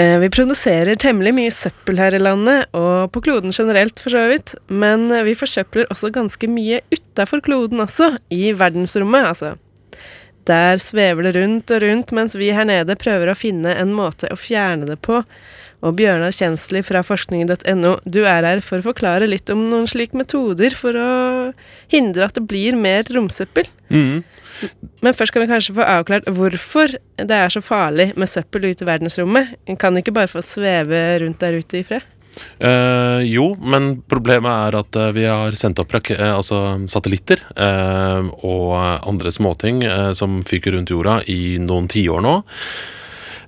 Eh, vi produserer temmelig mye søppel her i landet, og på kloden generelt, for så vidt. Men eh, vi forsøpler også ganske mye utafor kloden også, i verdensrommet, altså. Der svever det rundt og rundt, mens vi her nede prøver å finne en måte å fjerne det på. Og Bjørnar Kjensli fra forskning.no, du er her for å forklare litt om noen slike metoder for å hindre at det blir mer romsøppel. Mm. Men først kan vi kanskje få avklart hvorfor det er så farlig med søppel ute i verdensrommet. En kan ikke bare få sveve rundt der ute i fred? Eh, jo, men problemet er at eh, vi har sendt opp eh, altså satellitter eh, og andre småting eh, som fyker rundt jorda i noen tiår nå.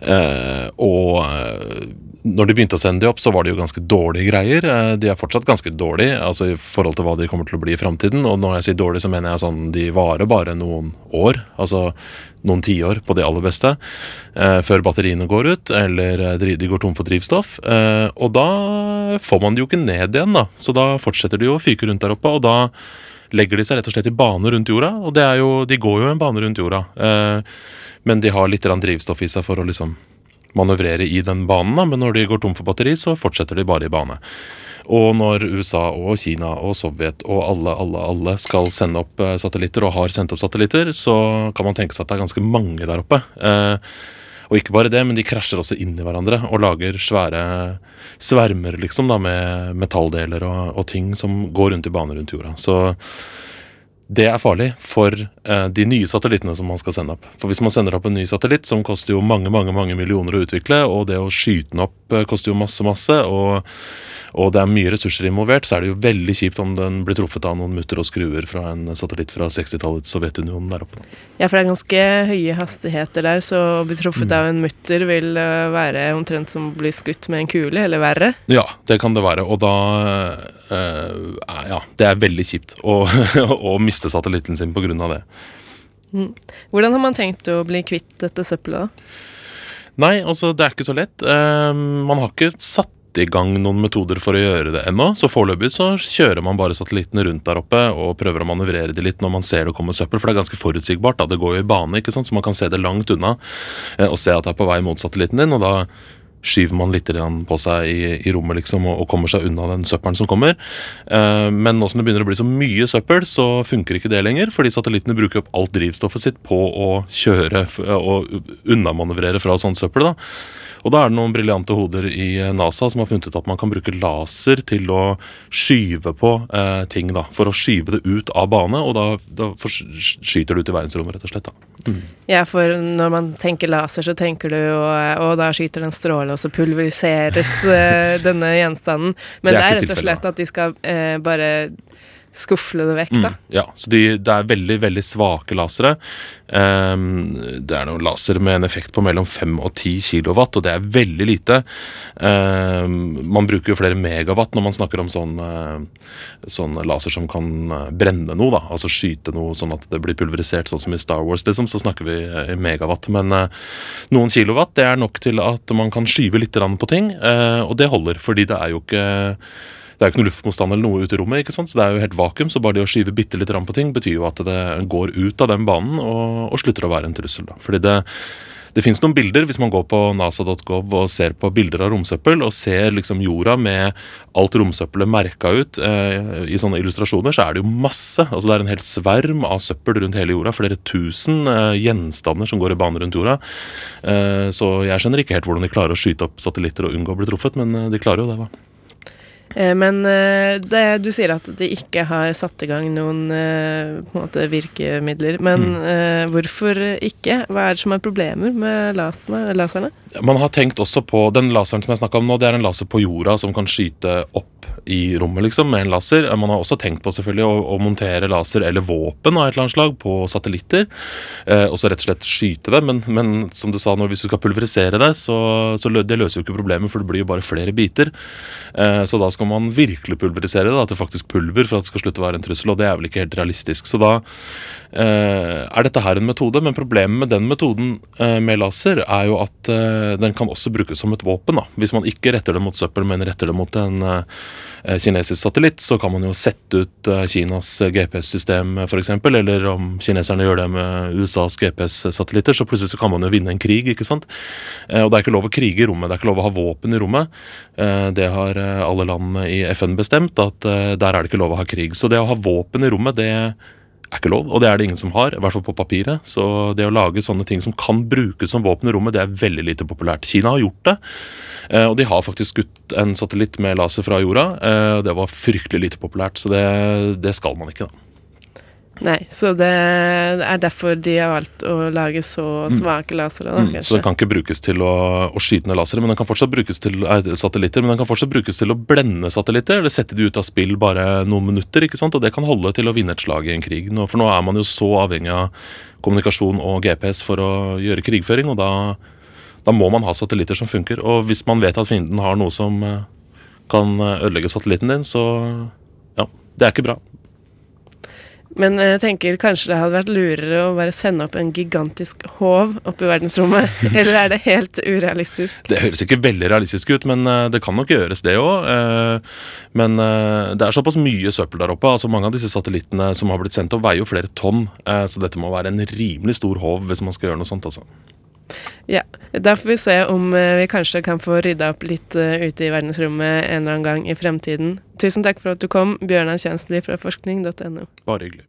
Eh, og eh, når de begynte å sende de opp, så var det jo ganske dårlige greier. Eh, De er fortsatt ganske dårlige altså i forhold til hva de kommer til å bli i framtiden. Og når jeg sier dårlig, så mener jeg sånn de varer bare noen år. Altså noen tiår på de aller beste. Eh, før batteriene går ut, eller de går tom for drivstoff. Eh, og da får man det jo ikke ned igjen, da. Så da fortsetter de jo å fyke rundt der oppe, og da legger de seg rett og slett i bane rundt jorda. Og det er jo, de går jo en bane rundt jorda. Eh, men de har litt drivstoff i seg for å liksom manøvrere i den banen. Da. Men når de går tom for batteri, så fortsetter de bare i bane. Og når USA og Kina og Sovjet og alle, alle, alle skal sende opp eh, satellitter, og har sendt opp satellitter, så kan man tenke seg at det er ganske mange der oppe. Eh, og ikke bare det, men de krasjer også inn i hverandre og lager svære svermer liksom da, med metalldeler og, og ting som går rundt i bane rundt jorda. Så det er farlig for eh, de nye satellittene som man skal sende opp. For hvis man sender opp en ny satellitt, som koster jo mange mange, mange millioner å utvikle, og det å skyte den opp eh, koster jo masse, masse, og, og det er mye ressurser involvert, så er det jo veldig kjipt om den blir truffet av noen mutter og skruer fra en satellitt fra 60-tallets Sovjetunionen der oppe. Ja, for det er ganske høye hastigheter der, så å bli truffet av en mutter vil eh, være omtrent som å bli skutt med en kule, eller verre. Ja, det kan det være. Og da øh, Ja, det er veldig kjipt å, å miste satellitten sin pga. det. Hvordan har man tenkt å bli kvitt dette søppelet, da? Nei, altså, det er ikke så lett. Uh, man har ikke satt i gang noen metoder for å gjøre det ennå. Så foreløpig så kjører man bare satellittene rundt der oppe og prøver å manøvrere de litt når man ser det komme søppel, for det er ganske forutsigbart. da, Det går jo i bane, ikke sant, så man kan se det langt unna eh, og se at det er på vei mot satellitten din. og da skyver man litt på seg i, i rommet liksom, og, og kommer seg unna den søppelen som kommer. Eh, men nå som det begynner å bli så mye søppel, så funker ikke det lenger. Fordi satellittene bruker opp alt drivstoffet sitt på å kjøre og unnamanøvrere fra sånn søppel. da. Og da er det noen briljante hoder i eh, NASA som har funnet ut at man kan bruke laser til å skyve på eh, ting. da, For å skyve det ut av bane, og da, da skyter det ut i verdensrommet, rett og slett. da. Ja, for når man tenker laser, så tenker du jo og da skyter den stråle, og så pulveriseres eh, denne gjenstanden. Men Det det er er, rett og slett at de skal eh, bare skufle det vekk, da. Mm, ja, så de, det er veldig, veldig svake lasere. Um, det er noen lasere med en effekt på mellom 5 og 10 kilowatt, og det er veldig lite. Um, man bruker jo flere megawatt når man snakker om sånn, eh, sånn laser som kan eh, brenne noe, da. Altså skyte noe sånn at det blir pulverisert, sånn som i Star Wars, liksom. Så snakker vi eh, i megawatt. Men uh, noen kilowatt, det er nok til at man kan skyve litt på ting, uh, og det holder, fordi det er jo ikke det er jo ikke noe luftmotstand eller noe ute i rommet, ikke sant? så det er jo helt vakuum. Så bare det å skyve bitte litt på ting betyr jo at det går ut av den banen og, og slutter å være en trussel. Da. Fordi det, det fins noen bilder, hvis man går på nasa.gov og ser på bilder av romsøppel, og ser liksom jorda med alt romsøppelet merka ut eh, i sånne illustrasjoner, så er det jo masse. Altså Det er en hel sverm av søppel rundt hele jorda. Flere tusen eh, gjenstander som går i bane rundt jorda. Eh, så jeg skjønner ikke helt hvordan de klarer å skyte opp satellitter og unngå å bli truffet, men eh, de klarer jo det, da. Eh, Men eh, det, du sier at de ikke har satt i gang noen eh, på en måte virkemidler. Men Mm. hvorfor ikke? Hva er det som er problemer med laserne? laserne? Man har tenkt også på Den laseren som jeg snakka om nå, det er en laser på jorda som kan skyte opp i rommet, liksom, med en laser. Man har også tenkt på selvfølgelig å, å montere laser eller våpen av et eller annet slag på satellitter. Eh, og så rett og slett skyte det. Men, men som du sa, når, hvis du skal pulverisere det, så, så det løser jo ikke problemet, for det blir jo bare flere biter. Eh, så da skal man virkelig pulverisere det, da, til faktisk pulver, for at det skal slutte å være en trussel. Og det er vel ikke helt realistisk. Så da eh, er dette her en metode, men problemet med den metoden eh, med laser er jo at eh, den kan også brukes som et våpen. da. Hvis man ikke retter det mot søppel, men retter det mot en, eh, kinesisk satellitt, så kan man jo sette ut eh, Kinas GPS-system f.eks., eller om kineserne gjør det med USAs GPS-satellitter, så plutselig så kan man jo vinne en krig. ikke sant? Og det er ikke lov å krige i rommet, det er ikke lov å ha våpen i rommet. Det har alle land i FN bestemt, at der er det ikke lov å ha krig. Så det å ha våpen i rommet, det er ikke lov, og det er det ingen som har. I hvert fall på papiret. Så det å lage sånne ting som kan brukes som våpen i rommet, det er veldig lite populært. Kina har gjort det, eh, og de har faktisk skutt en satellitt med laser fra jorda. Eh, det var fryktelig lite populært, så det, det skal man ikke, da. Nei, så det er derfor de har valgt å lage så mm. svake lasere, da, mm, Så den kan ikke brukes til å, å skyte ned lasere, men den kan fortsatt brukes til eh, satellitter, men den kan fortsatt brukes til å blende satellitter. Eller sette de ut av spill bare noen minutter, ikke sant? og det kan holde til å vinne et slag i en krig. Nå, for nå er man jo så avhengig av kommunikasjon og GPS for å gjøre krigføring, og da, da må man ha satellitter som funker. Og hvis man vet at fienden har noe som eh, kan ødelegge satellitten din, så ja, det er ikke bra. Men jeg tenker kanskje det hadde vært lurere å bare sende opp en gigantisk håv opp i verdensrommet? Eller er det helt urealistisk? Det høres ikke veldig realistisk ut, men eh, det kan nok gjøres, det òg. Eh, men eh, det er såpass mye søppel der oppe. altså Mange av disse satellittene som har blitt sendt opp, veier jo flere tonn. Så dette må være en rimelig stor håv hvis man skal gjøre noe sånt. altså. Ja, Da får vi se om vi kanskje kan få rydda opp litt ute i verdensrommet en eller annen gang i fremtiden. Tusen takk for at du kom, Bjørnar Kjønsli fra forskning.no. Bare hyggelig.